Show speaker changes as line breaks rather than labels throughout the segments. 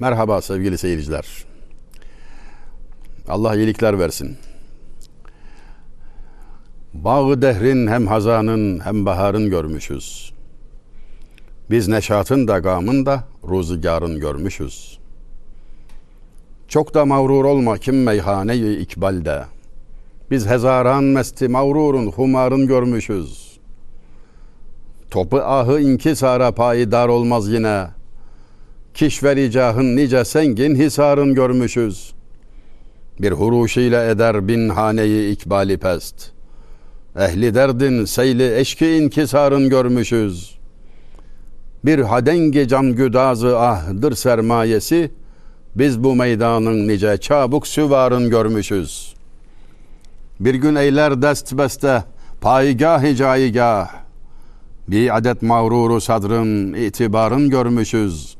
Merhaba sevgili seyirciler. Allah iyilikler versin. Bağı dehrin hem hazanın hem baharın görmüşüz. Biz neşatın da gamın da ruzigarın görmüşüz. Çok da mağrur olma kim meyhaneyi ikbalde. Biz hezaran mesti mağrurun humarın görmüşüz. Topu ahı inkisara payidar olmaz yine. Kişvericahın nice sengin hisarın görmüşüz. Bir huruş ile eder bin haneyi ikbali pest. Ehli derdin seyli eşki inkisarın görmüşüz. Bir hadengi can güdazı ahdır sermayesi. Biz bu meydanın nice çabuk süvarın görmüşüz. Bir gün eyler dest beste paygah caigah. Bir adet mağruru sadrın itibarın görmüşüz.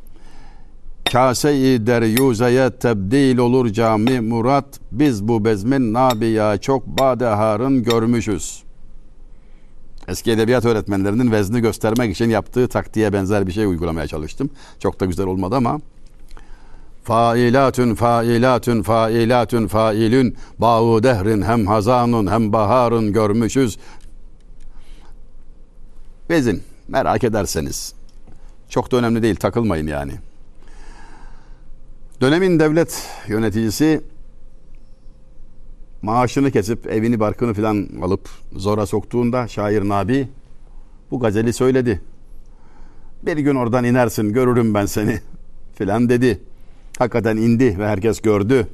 Kase-i deryuzeye tebdil olur cami murat. Biz bu bezmin nabiya çok badeharın görmüşüz. Eski edebiyat öğretmenlerinin vezni göstermek için yaptığı taktiğe benzer bir şey uygulamaya çalıştım. Çok da güzel olmadı ama Failatun failatun failatun failün Bağı dehrin hem hazanun hem baharın görmüşüz. Vezin merak ederseniz. Çok da önemli değil takılmayın yani. Dönemin devlet yöneticisi maaşını kesip evini barkını filan alıp zora soktuğunda şair Nabi bu gazeli söyledi. Bir gün oradan inersin görürüm ben seni filan dedi. Hakikaten indi ve herkes gördü.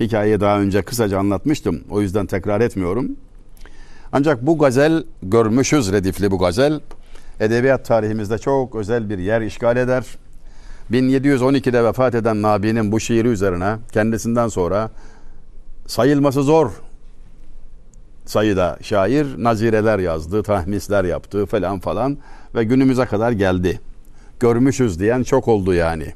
Hikayeyi daha önce kısaca anlatmıştım. O yüzden tekrar etmiyorum. Ancak bu gazel görmüşüz redifli bu gazel. Edebiyat tarihimizde çok özel bir yer işgal eder. 1712'de vefat eden Nabi'nin bu şiiri üzerine kendisinden sonra sayılması zor sayıda şair nazireler yazdı, tahmisler yaptı falan falan ve günümüze kadar geldi. Görmüşüz diyen çok oldu yani.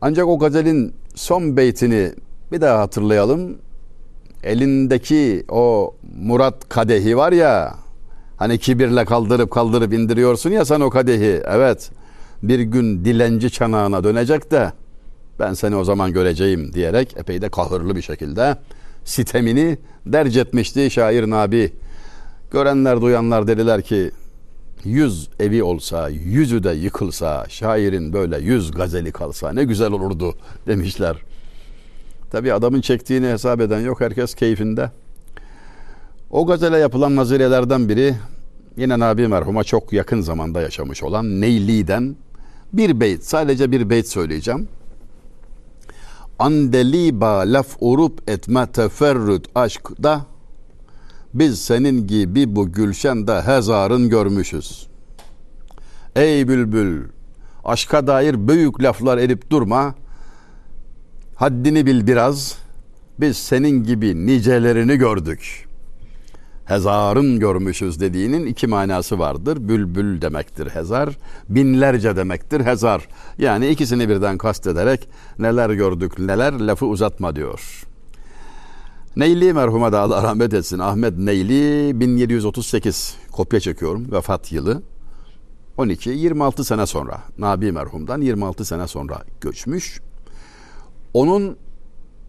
Ancak o gazelin son beytini bir daha hatırlayalım. Elindeki o Murat kadehi var ya hani kibirle kaldırıp kaldırıp indiriyorsun ya sen o kadehi. Evet bir gün dilenci çanağına dönecek de ben seni o zaman göreceğim diyerek epey de kahırlı bir şekilde sitemini derc etmişti şair Nabi. Görenler duyanlar dediler ki yüz evi olsa, yüzü de yıkılsa, şairin böyle yüz gazeli kalsa ne güzel olurdu demişler. Tabi adamın çektiğini hesap eden yok. Herkes keyfinde. O gazele yapılan nazirelerden biri yine Nabi merhuma çok yakın zamanda yaşamış olan Neyli'den bir beyt, sadece bir beyt söyleyeceğim. Andeliba laf urup etme teferrüt aşkda biz senin gibi bu gülşende hezarın görmüşüz. Ey bülbül, aşka dair büyük laflar edip durma. Haddini bil biraz. Biz senin gibi nicelerini gördük. Hezarın görmüşüz dediğinin iki manası vardır. Bülbül demektir hezar, binlerce demektir hezar. Yani ikisini birden kastederek neler gördük neler lafı uzatma diyor. Neyli merhuma da Allah rahmet etsin. Ahmet Neyli 1738 kopya çekiyorum vefat yılı. 12 26 sene sonra Nabi merhumdan 26 sene sonra göçmüş. Onun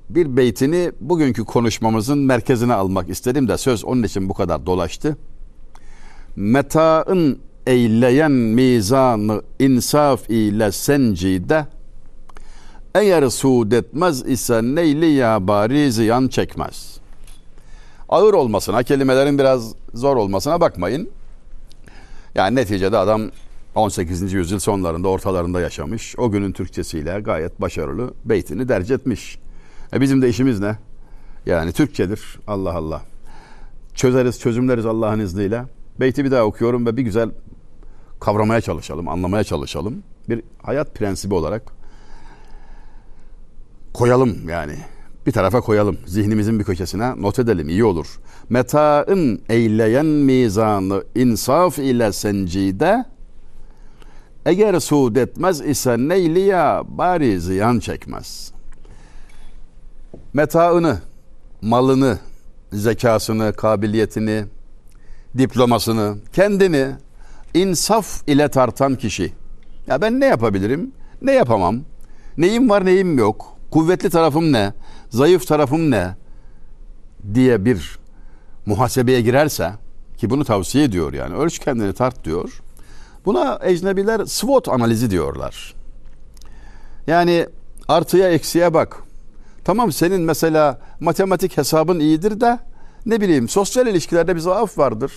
bir beytini bugünkü konuşmamızın merkezine almak istedim de söz onun için bu kadar dolaştı. Metaın eyleyen mizanı insaf ile sencide eğer suud etmez ise neyli ya bari ziyan çekmez. Ağır olmasına, kelimelerin biraz zor olmasına bakmayın. Yani neticede adam 18. yüzyıl sonlarında, ortalarında yaşamış. O günün Türkçesiyle gayet başarılı beytini derc etmiş. E bizim de işimiz ne? Yani Türkçedir. Allah Allah. Çözeriz, çözümleriz Allah'ın izniyle. Beyti bir daha okuyorum ve bir güzel kavramaya çalışalım, anlamaya çalışalım. Bir hayat prensibi olarak koyalım yani. Bir tarafa koyalım. Zihnimizin bir köşesine not edelim. iyi olur. Metaın eyleyen mizanı insaf ile sencide eğer suud etmez ise neyliya bari ziyan çekmez. Metaını, malını, zekasını, kabiliyetini, diplomasını, kendini insaf ile tartan kişi. Ya ben ne yapabilirim? Ne yapamam? Neyim var neyim yok? Kuvvetli tarafım ne? Zayıf tarafım ne? diye bir muhasebeye girerse ki bunu tavsiye ediyor yani ölç kendini tart diyor. Buna ecnebiler SWOT analizi diyorlar. Yani artıya eksiye bak. Tamam senin mesela matematik hesabın iyidir de ne bileyim sosyal ilişkilerde bir zaaf vardır.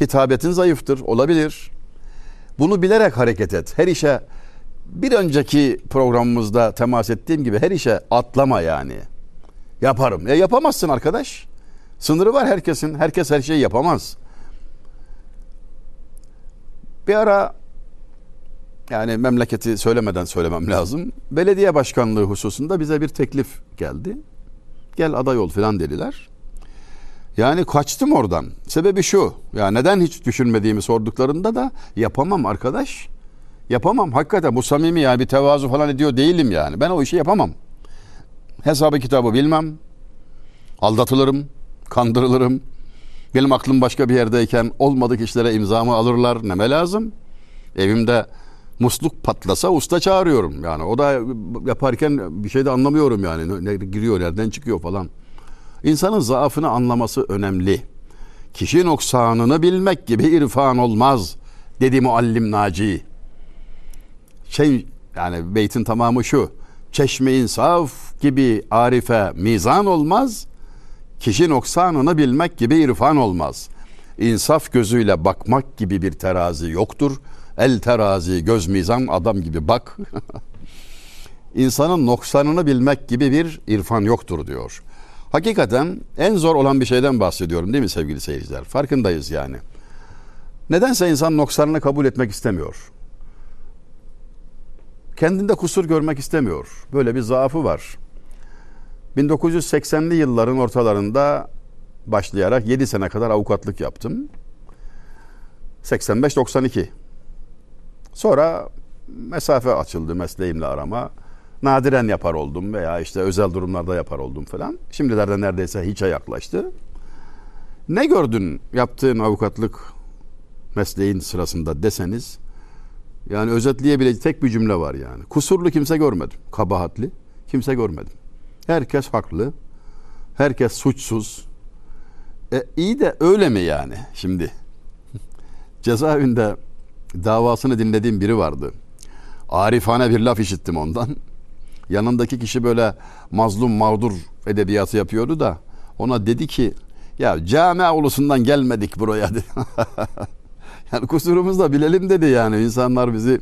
Hitabetin zayıftır olabilir. Bunu bilerek hareket et. Her işe bir önceki programımızda temas ettiğim gibi her işe atlama yani. Yaparım. E yapamazsın arkadaş. Sınırı var herkesin. Herkes her şeyi yapamaz. Bir ara yani memleketi söylemeden söylemem lazım. Belediye başkanlığı hususunda bize bir teklif geldi. Gel aday ol filan dediler. Yani kaçtım oradan. Sebebi şu. Ya neden hiç düşünmediğimi sorduklarında da yapamam arkadaş. Yapamam. Hakikaten bu samimi yani bir tevazu falan ediyor değilim yani. Ben o işi yapamam. Hesabı kitabı bilmem. Aldatılırım. Kandırılırım. Benim aklım başka bir yerdeyken olmadık işlere imzamı alırlar. Neme lazım? Evimde musluk patlasa usta çağırıyorum. Yani o da yaparken bir şey de anlamıyorum yani. Ne giriyor, nereden çıkıyor falan. İnsanın zaafını anlaması önemli. Kişi noksanını bilmek gibi irfan olmaz dedi muallim Naci. Şey yani beytin tamamı şu. Çeşme insaf gibi arife mizan olmaz. Kişi noksanını bilmek gibi irfan olmaz. İnsaf gözüyle bakmak gibi bir terazi yoktur. El terazi göz mizan adam gibi bak. İnsanın noksanını bilmek gibi bir irfan yoktur diyor. Hakikaten en zor olan bir şeyden bahsediyorum değil mi sevgili seyirciler? Farkındayız yani. Nedense insan noksanını kabul etmek istemiyor. Kendinde kusur görmek istemiyor. Böyle bir zaafı var. 1980'li yılların ortalarında başlayarak 7 sene kadar avukatlık yaptım. 85-92. Sonra mesafe açıldı mesleğimle arama. Nadiren yapar oldum veya işte özel durumlarda yapar oldum falan. Şimdilerde neredeyse hiçe yaklaştı. Ne gördün yaptığın avukatlık mesleğin sırasında deseniz yani özetleyebileceği tek bir cümle var yani. Kusurlu kimse görmedim. Kabahatli kimse görmedim. Herkes haklı. Herkes suçsuz. E, iyi de öyle mi yani şimdi? Cezaevinde davasını dinlediğim biri vardı. Arifane bir laf işittim ondan. Yanındaki kişi böyle mazlum mağdur edebiyatı yapıyordu da ona dedi ki ya camia ulusundan gelmedik buraya dedi. yani kusurumuzu da bilelim dedi yani insanlar bizi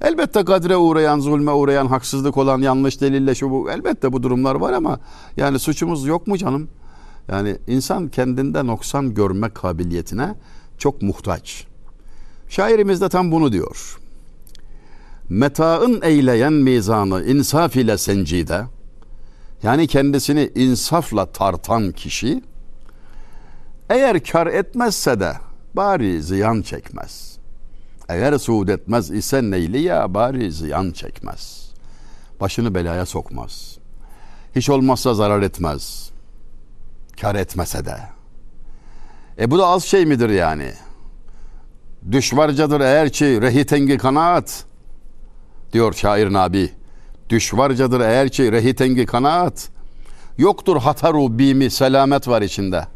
elbette kadre uğrayan, zulme uğrayan, haksızlık olan, yanlış delille şu bu elbette bu durumlar var ama yani suçumuz yok mu canım? Yani insan kendinde noksan görme kabiliyetine çok muhtaç. Şairimiz de tam bunu diyor. Metaın eyleyen mizanı insaf ile sencide yani kendisini insafla tartan kişi eğer kar etmezse de bari ziyan çekmez. Eğer suud etmez ise neyli ya bari ziyan çekmez. Başını belaya sokmaz. Hiç olmazsa zarar etmez. Kar etmese de. E bu da az şey midir yani? Düşvarcadır eğer ki rehitengi kanaat diyor şair Nabi. Düşvarcadır eğer ki rehitengi kanaat. Yoktur hataru bimi selamet var içinde.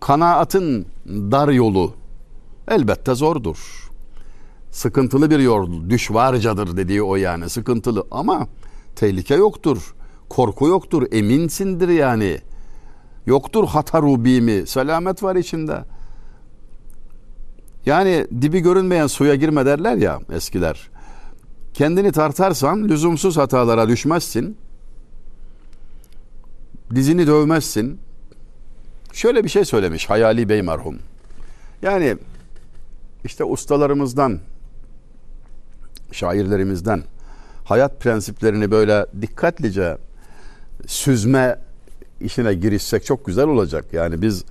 Kanaatın dar yolu elbette zordur. Sıkıntılı bir yol, düşvarcadır dediği o yani sıkıntılı ama tehlike yoktur. Korku yoktur, eminsindir yani. Yoktur hataru bimi, selamet var içinde. Yani dibi görünmeyen suya girme derler ya eskiler. Kendini tartarsan lüzumsuz hatalara düşmezsin. Dizini dövmezsin. Şöyle bir şey söylemiş Hayali Bey merhum. Yani işte ustalarımızdan, şairlerimizden hayat prensiplerini böyle dikkatlice süzme işine girişsek çok güzel olacak. Yani biz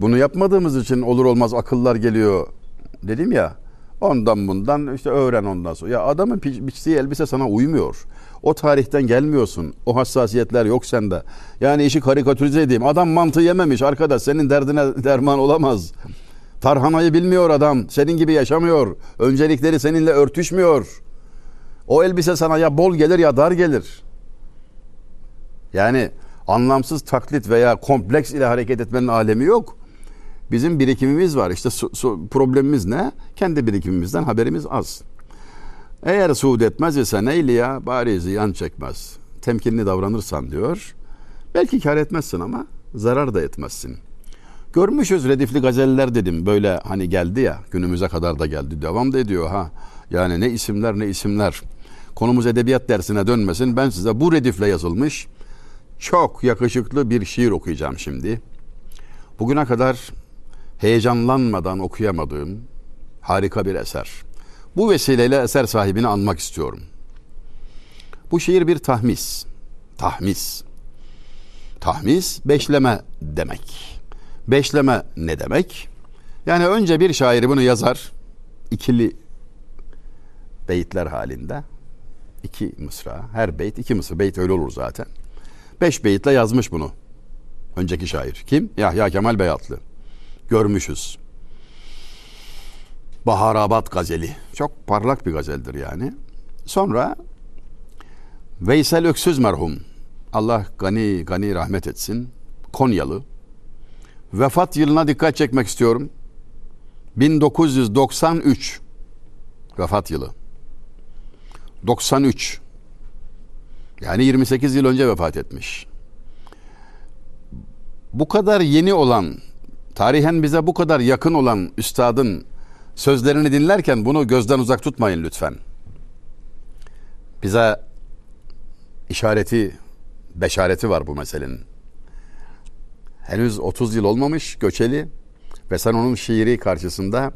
bunu yapmadığımız için olur olmaz akıllar geliyor dedim ya. Ondan bundan işte öğren ondan sonra. Ya adamın biçtiği elbise sana uymuyor. O tarihten gelmiyorsun. O hassasiyetler yok sende. Yani işi karikatürize edeyim. Adam mantı yememiş arkadaş. Senin derdine derman olamaz. Tarhanayı bilmiyor adam. Senin gibi yaşamıyor. Öncelikleri seninle örtüşmüyor. O elbise sana ya bol gelir ya dar gelir. Yani anlamsız taklit veya kompleks ile hareket etmenin alemi yok. Bizim birikimimiz var. İşte su, su, problemimiz ne? Kendi birikimimizden haberimiz az. Eğer suud etmez ise neyli ya bari ziyan çekmez. Temkinli davranırsan diyor. Belki kar etmezsin ama zarar da etmezsin. Görmüşüz redifli gazeller dedim böyle hani geldi ya günümüze kadar da geldi devam da ediyor ha. Yani ne isimler ne isimler. Konumuz edebiyat dersine dönmesin ben size bu redifle yazılmış çok yakışıklı bir şiir okuyacağım şimdi. Bugüne kadar heyecanlanmadan okuyamadığım harika bir eser. Bu vesileyle eser sahibini anmak istiyorum. Bu şiir bir tahmis. Tahmis. Tahmis beşleme demek. Beşleme ne demek? Yani önce bir şair bunu yazar ikili beyitler halinde. iki mısra. Her beyt iki mısra. Beyt öyle olur zaten. Beş beyitle yazmış bunu. Önceki şair. Kim? Yahya Kemal Beyatlı. Görmüşüz. Baharabat gazeli. Çok parlak bir gazeldir yani. Sonra Veysel Öksüz merhum. Allah gani gani rahmet etsin. Konyalı. Vefat yılına dikkat çekmek istiyorum. 1993 vefat yılı. 93 yani 28 yıl önce vefat etmiş. Bu kadar yeni olan, tarihen bize bu kadar yakın olan üstadın sözlerini dinlerken bunu gözden uzak tutmayın lütfen. Bize işareti, beşareti var bu meselenin. Henüz 30 yıl olmamış göçeli ve sen onun şiiri karşısında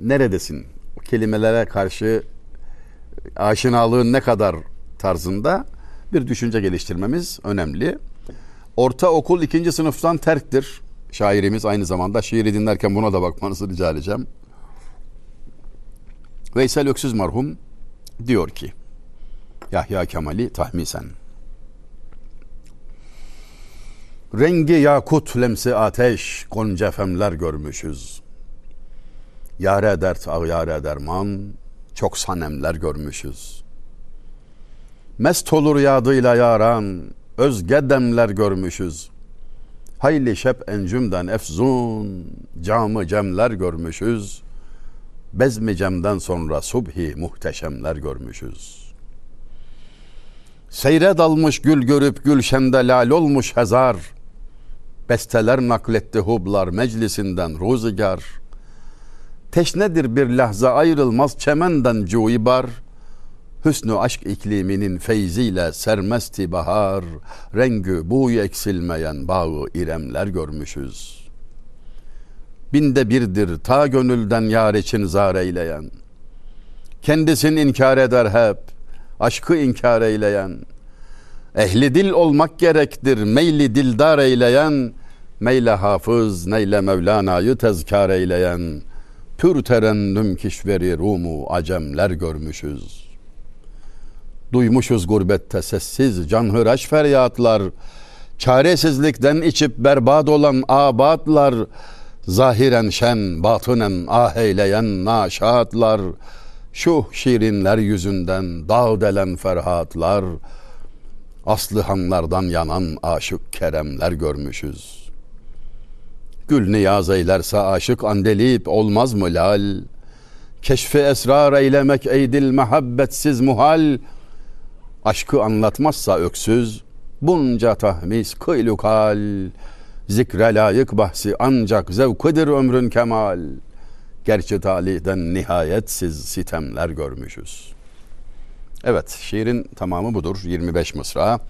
neredesin? O kelimelere karşı aşinalığın ne kadar tarzında bir düşünce geliştirmemiz önemli. Ortaokul ikinci sınıftan terktir. Şairimiz aynı zamanda şiiri dinlerken buna da bakmanızı rica edeceğim. Veysel Öksüz marhum diyor ki Yahya Kemal'i tahmisen. Rengi yakut lemsi ateş gonca femler görmüşüz. Yare dert ağyare derman çok sanemler görmüşüz. Mest olur yadıyla yaran özge demler görmüşüz. Hayli şep encümden efzun camı cemler görmüşüz. Bezmi cemden sonra subhi muhteşemler görmüşüz. Seyre dalmış gül görüp gülşende lal olmuş hezar. Besteler nakletti hublar meclisinden ruzigar. Teşnedir bir lahza ayrılmaz çemenden cuibar. Hüsnü aşk ikliminin feyziyle sermesti bahar. Rengü buğu eksilmeyen bağı iremler görmüşüz. Binde birdir ta gönülden yar için zar eyleyen. Kendisin inkar eder hep, aşkı inkar eyleyen. Ehli dil olmak gerektir, meyli dildar eyleyen. Meyle hafız, neyle Mevlana'yı tezkar eyleyen. Pür terennüm kişveri Rumu acemler görmüşüz. Duymuşuz gurbette sessiz canhıraş feryatlar. Çaresizlikten içip berbat olan abatlar. Zahiren şen, batınen ah eyleyen naşatlar. Şu şirinler yüzünden dağ delen ferhatlar. Aslı hanlardan yanan aşık keremler görmüşüz. Gül niyaz eylerse aşık andelip olmaz mı lal? Keşfi esrar eylemek eydil mehabbetsiz muhal. Aşkı anlatmazsa öksüz, bunca tahmis kıylukal. Zikre layık bahsi ancak zevkıdır ömrün kemal. Gerçi talihden nihayetsiz sitemler görmüşüz. Evet, şiirin tamamı budur. 25 mısra.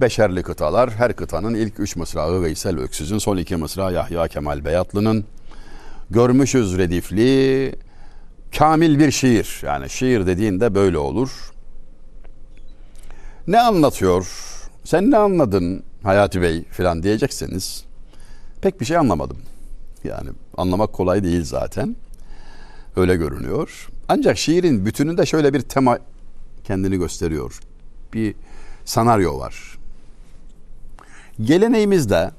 Beşerli kıtalar. Her kıtanın ilk üç mısrağı Veysel Öksüz'ün, son iki mısra Yahya Kemal Beyatlı'nın. Görmüşüz redifli, kamil bir şiir. Yani şiir dediğinde böyle olur. Ne anlatıyor? Sen ne anladın Hayati Bey filan diyecekseniz pek bir şey anlamadım. Yani anlamak kolay değil zaten. Öyle görünüyor. Ancak şiirin bütününde şöyle bir tema kendini gösteriyor. Bir senaryo var. Geleneğimizde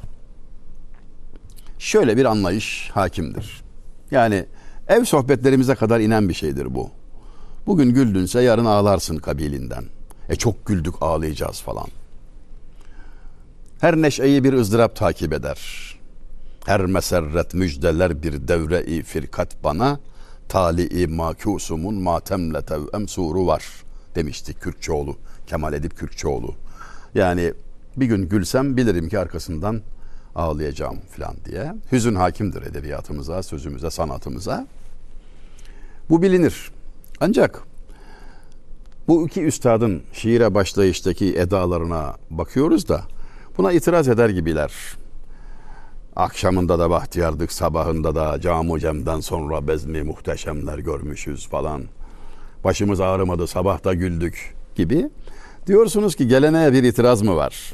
şöyle bir anlayış hakimdir. Yani ev sohbetlerimize kadar inen bir şeydir bu. Bugün güldünse yarın ağlarsın kabilinden. E çok güldük ağlayacağız falan. Her neşeyi bir ızdırap takip eder. Her meserret müjdeler bir devre-i firkat bana. Tali-i makusumun matemle tevem suru var demişti Kürkçoğlu. Kemal Edip Kürkçoğlu. Yani bir gün gülsem bilirim ki arkasından ağlayacağım falan diye. Hüzün hakimdir edebiyatımıza, sözümüze, sanatımıza. Bu bilinir. Ancak bu iki üstadın şiire başlayıştaki edalarına bakıyoruz da buna itiraz eder gibiler. Akşamında da bahtiyardık, sabahında da camu cemden sonra bezmi muhteşemler görmüşüz falan. Başımız ağrımadı, sabah güldük gibi. Diyorsunuz ki geleneğe bir itiraz mı var?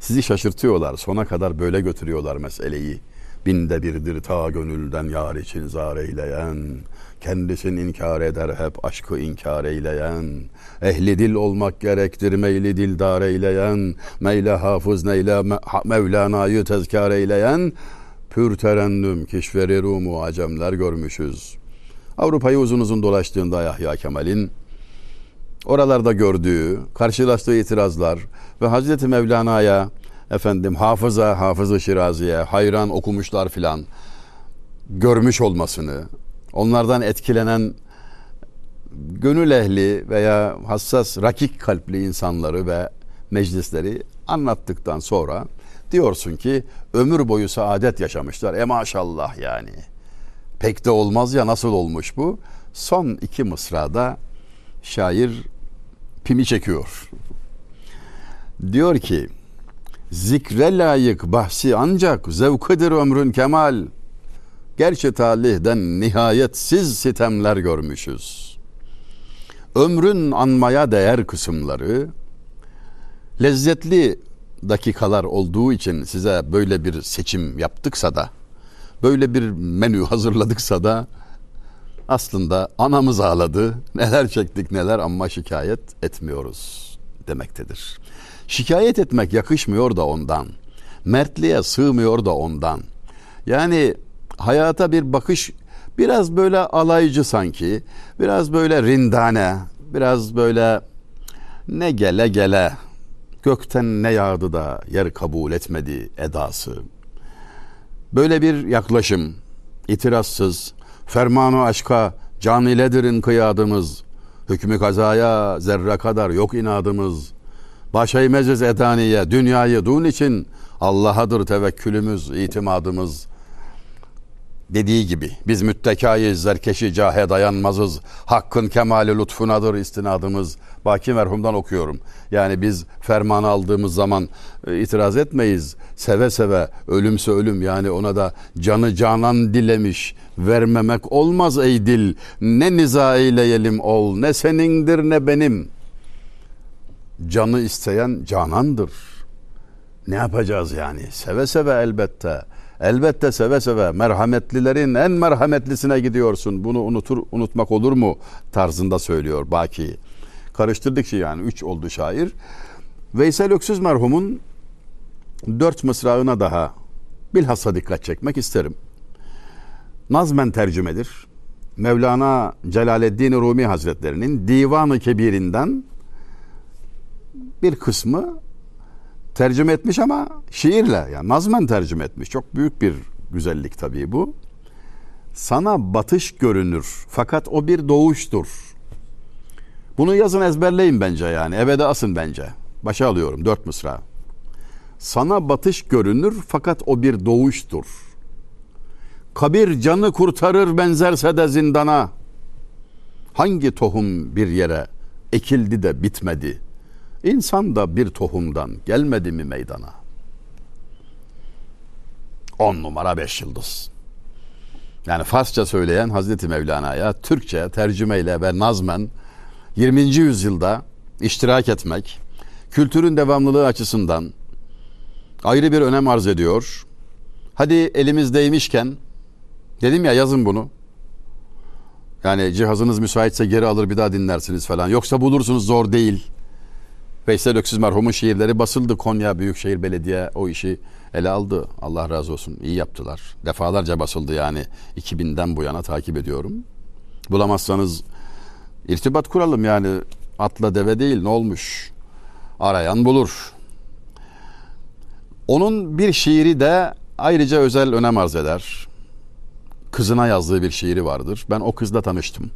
Sizi şaşırtıyorlar, sona kadar böyle götürüyorlar meseleyi. Binde birdir ta gönülden yar için zar eyleyen, kendisin inkar eder hep aşkı inkar eyleyen, ehli dil olmak gerektir meyli dildar eyleyen, meyle hafız neyle Mevlana'yı tezkar eyleyen, pür terennüm kişveri Rumu acemler görmüşüz. Avrupa'yı uzun uzun dolaştığında Yahya Kemal'in oralarda gördüğü, karşılaştığı itirazlar ve Hazreti Mevlana'ya efendim hafıza, hafızı Şirazi'ye hayran okumuşlar filan görmüş olmasını, onlardan etkilenen gönül ehli veya hassas, rakik kalpli insanları ve meclisleri anlattıktan sonra diyorsun ki ömür boyu saadet yaşamışlar. E maşallah yani. Pek de olmaz ya nasıl olmuş bu? Son iki mısrada şair pimi çekiyor. Diyor ki zikre layık bahsi ancak zevkıdır ömrün kemal. Gerçi talihden nihayetsiz sitemler görmüşüz. Ömrün anmaya değer kısımları lezzetli dakikalar olduğu için size böyle bir seçim yaptıksa da böyle bir menü hazırladıksa da aslında anamız ağladı. Neler çektik neler ama şikayet etmiyoruz demektedir. Şikayet etmek yakışmıyor da ondan. Mertliğe sığmıyor da ondan. Yani hayata bir bakış biraz böyle alaycı sanki. Biraz böyle rindane, biraz böyle ne gele gele gökten ne yağdı da yer kabul etmedi edası. Böyle bir yaklaşım, itirazsız, fermanı aşka caniledirin kıyadımız, hükmü kazaya zerre kadar yok inadımız.'' Başay meziz edaniye dünyayı dun için Allah'adır tevekkülümüz, itimadımız. Dediği gibi biz müttekayız, zerkeşi cahe dayanmazız. Hakkın kemali lütfunadır istinadımız. Baki merhumdan okuyorum. Yani biz fermanı aldığımız zaman e, itiraz etmeyiz. Seve seve ölümse ölüm yani ona da canı canan dilemiş. Vermemek olmaz ey dil. Ne niza eyleyelim ol ne senindir ne benim.'' canı isteyen canandır. Ne yapacağız yani? Seve seve elbette. Elbette seve seve merhametlilerin en merhametlisine gidiyorsun. Bunu unutur unutmak olur mu tarzında söylüyor Baki. Karıştırdık şey yani üç oldu şair. Veysel Öksüz merhumun dört mısrağına daha bilhassa dikkat çekmek isterim. Nazmen tercümedir. Mevlana Celaleddin Rumi Hazretlerinin Divanı Kebir'inden bir kısmı tercüme etmiş ama şiirle yani nazmen tercüme etmiş. Çok büyük bir güzellik tabii bu. Sana batış görünür fakat o bir doğuştur. Bunu yazın ezberleyin bence yani. Eve asın bence. Başa alıyorum dört mısra. Sana batış görünür fakat o bir doğuştur. Kabir canı kurtarır benzerse de zindana. Hangi tohum bir yere ekildi de bitmedi.'' İnsan da bir tohumdan gelmedi mi meydana? On numara beş yıldız. Yani Farsça söyleyen Hazreti Mevlana'ya Türkçe tercümeyle ve nazmen 20. yüzyılda iştirak etmek kültürün devamlılığı açısından ayrı bir önem arz ediyor. Hadi elimizdeymişken dedim ya yazın bunu. Yani cihazınız müsaitse geri alır bir daha dinlersiniz falan. Yoksa bulursunuz zor değil. Veysel Öksüz merhumun şiirleri basıldı. Konya Büyükşehir Belediye o işi ele aldı. Allah razı olsun. İyi yaptılar. Defalarca basıldı yani. 2000'den bu yana takip ediyorum. Bulamazsanız İrtibat kuralım yani atla deve değil ne olmuş? Arayan bulur. Onun bir şiiri de ayrıca özel önem arz eder. Kızına yazdığı bir şiiri vardır. Ben o kızla tanıştım.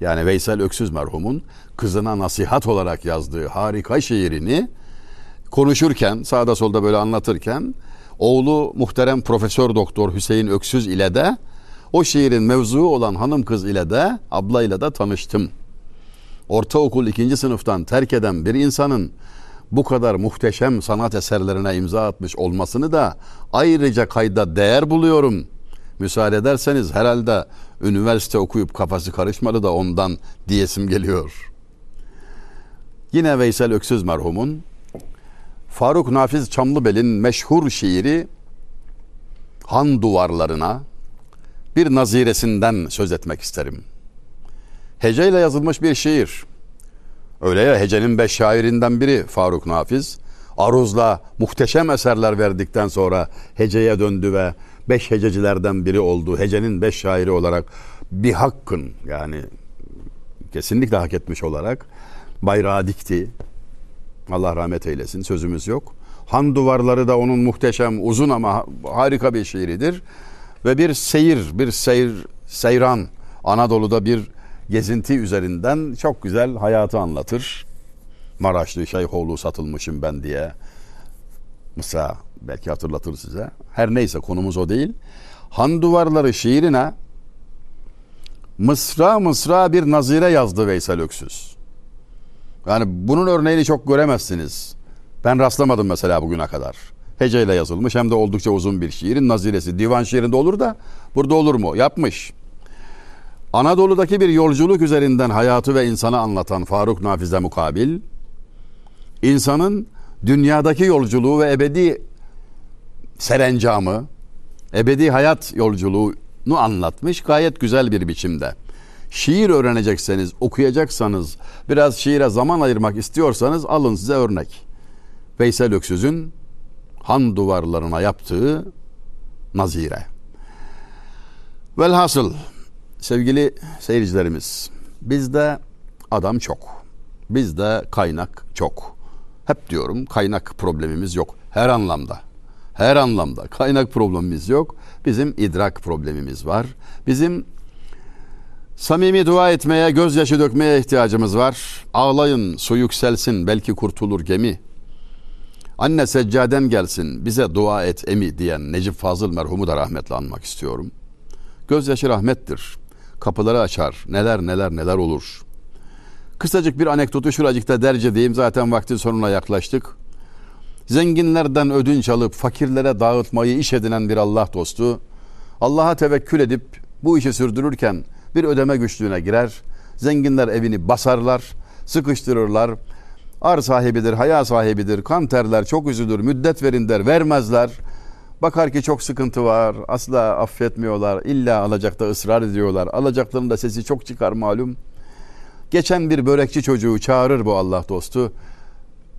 Yani Veysel Öksüz merhumun kızına nasihat olarak yazdığı harika şiirini konuşurken, sağda solda böyle anlatırken oğlu muhterem Profesör Doktor Hüseyin Öksüz ile de o şiirin mevzuu olan hanım kız ile de ablayla da tanıştım. Ortaokul ikinci sınıftan terk eden bir insanın bu kadar muhteşem sanat eserlerine imza atmış olmasını da ayrıca kayda değer buluyorum. Müsaade ederseniz herhalde üniversite okuyup kafası karışmadı da ondan diyesim geliyor. Yine Veysel Öksüz merhumun Faruk Nafiz Çamlıbel'in meşhur şiiri Han duvarlarına bir naziresinden söz etmek isterim. Heceyle yazılmış bir şiir. Öyle ya hecenin beş şairinden biri Faruk Nafiz. Aruz'la muhteşem eserler verdikten sonra heceye döndü ve beş hececilerden biri oldu. Hecenin beş şairi olarak bir hakkın yani kesinlikle hak etmiş olarak bayrağı dikti. Allah rahmet eylesin sözümüz yok. Han duvarları da onun muhteşem uzun ama harika bir şiiridir. Ve bir seyir, bir seyir, seyran Anadolu'da bir gezinti üzerinden çok güzel hayatı anlatır. Maraşlı Şeyhoğlu satılmışım ben diye. Mısra belki hatırlatır size. Her neyse konumuz o değil. Han duvarları şiirine mısra mısra bir nazire yazdı Veysel Öksüz. Yani bunun örneğini çok göremezsiniz. Ben rastlamadım mesela bugüne kadar. Heceyle yazılmış hem de oldukça uzun bir şiirin naziresi. Divan şiirinde olur da burada olur mu? Yapmış. Anadolu'daki bir yolculuk üzerinden hayatı ve insanı anlatan Faruk Nafize mukabil, insanın dünyadaki yolculuğu ve ebedi serencamı, ebedi hayat yolculuğunu anlatmış gayet güzel bir biçimde. Şiir öğrenecekseniz, okuyacaksanız, biraz şiire zaman ayırmak istiyorsanız alın size örnek. Veysel Öksüz'ün han duvarlarına yaptığı nazire. Velhasıl sevgili seyircilerimiz bizde adam çok. Bizde kaynak çok. Hep diyorum kaynak problemimiz yok. Her anlamda. Her anlamda kaynak problemimiz yok. Bizim idrak problemimiz var. Bizim samimi dua etmeye, gözyaşı dökmeye ihtiyacımız var. Ağlayın, su yükselsin, belki kurtulur gemi. Anne seccaden gelsin, bize dua et emi diyen Necip Fazıl merhumu da rahmetle anmak istiyorum. Gözyaşı rahmettir. Kapıları açar. Neler neler neler olur. Kısacık bir anekdotu şuracıkta derce diyeyim. Zaten vaktin sonuna yaklaştık. Zenginlerden ödünç alıp fakirlere dağıtmayı iş edinen bir Allah dostu. Allah'a tevekkül edip bu işi sürdürürken bir ödeme güçlüğüne girer. Zenginler evini basarlar, sıkıştırırlar. Ar sahibidir, haya sahibidir, kan terler, çok üzülür, müddet verin der, vermezler. Bakar ki çok sıkıntı var. Asla affetmiyorlar. İlla alacakta ısrar ediyorlar. Alacaklarının da sesi çok çıkar malum. Geçen bir börekçi çocuğu çağırır bu Allah dostu.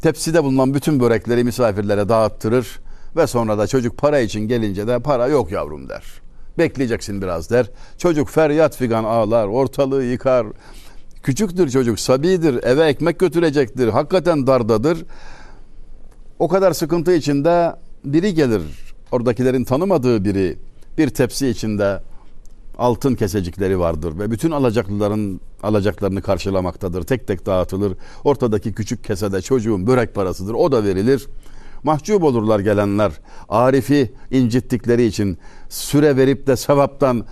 Tepside bulunan bütün börekleri misafirlere dağıttırır. Ve sonra da çocuk para için gelince de para yok yavrum der. Bekleyeceksin biraz der. Çocuk feryat figan ağlar, ortalığı yıkar. Küçüktür çocuk, sabidir, eve ekmek götürecektir. Hakikaten dardadır. O kadar sıkıntı içinde biri gelir oradakilerin tanımadığı biri bir tepsi içinde altın kesecikleri vardır ve bütün alacaklıların alacaklarını karşılamaktadır. Tek tek dağıtılır. Ortadaki küçük kesede çocuğun börek parasıdır. O da verilir. Mahcup olurlar gelenler. Arif'i incittikleri için süre verip de sevaptan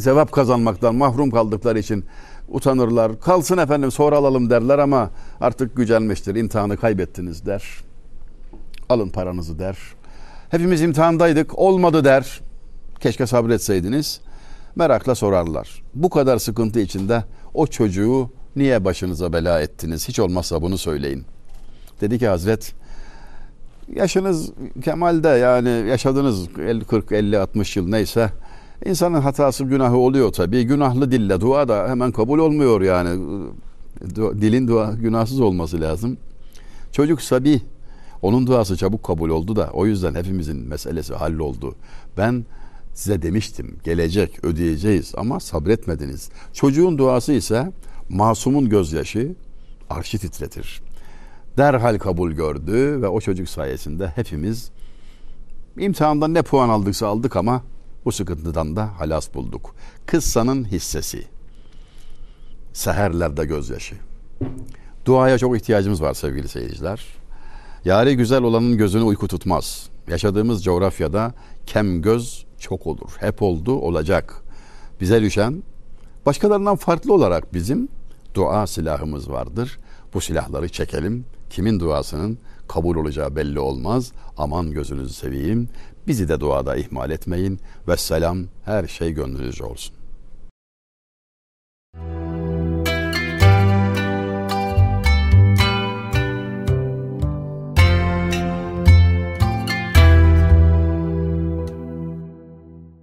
sevap kazanmaktan mahrum kaldıkları için utanırlar. Kalsın efendim sonra alalım derler ama artık gücenmiştir. İmtihanı kaybettiniz der. Alın paranızı der. Hepimiz imtihandaydık. Olmadı der. Keşke sabretseydiniz. Merakla sorarlar. Bu kadar sıkıntı içinde o çocuğu niye başınıza bela ettiniz? Hiç olmazsa bunu söyleyin. Dedi ki Hazret yaşınız kemalde yani yaşadığınız 40 50 60 yıl neyse insanın hatası günahı oluyor tabii. Günahlı dille dua da hemen kabul olmuyor yani. Dilin dua günahsız olması lazım. Çocuk sabi onun duası çabuk kabul oldu da o yüzden hepimizin meselesi halloldu. Ben size demiştim gelecek ödeyeceğiz ama sabretmediniz. Çocuğun duası ise Masumun gözyaşı arşi titretir. Derhal kabul gördü ve o çocuk sayesinde hepimiz imtihandan ne puan aldıksa aldık ama bu sıkıntıdan da halas bulduk. Kıssanın hissesi. Seherlerde gözyaşı. Duaya çok ihtiyacımız var sevgili seyirciler. Yari güzel olanın gözünü uyku tutmaz. Yaşadığımız coğrafyada kem göz çok olur. Hep oldu, olacak. Bize düşen başkalarından farklı olarak bizim dua silahımız vardır. Bu silahları çekelim. Kimin duasının kabul olacağı belli olmaz. Aman gözünüzü seveyim. Bizi de duada ihmal etmeyin. Vesselam her şey gönlünüzce olsun.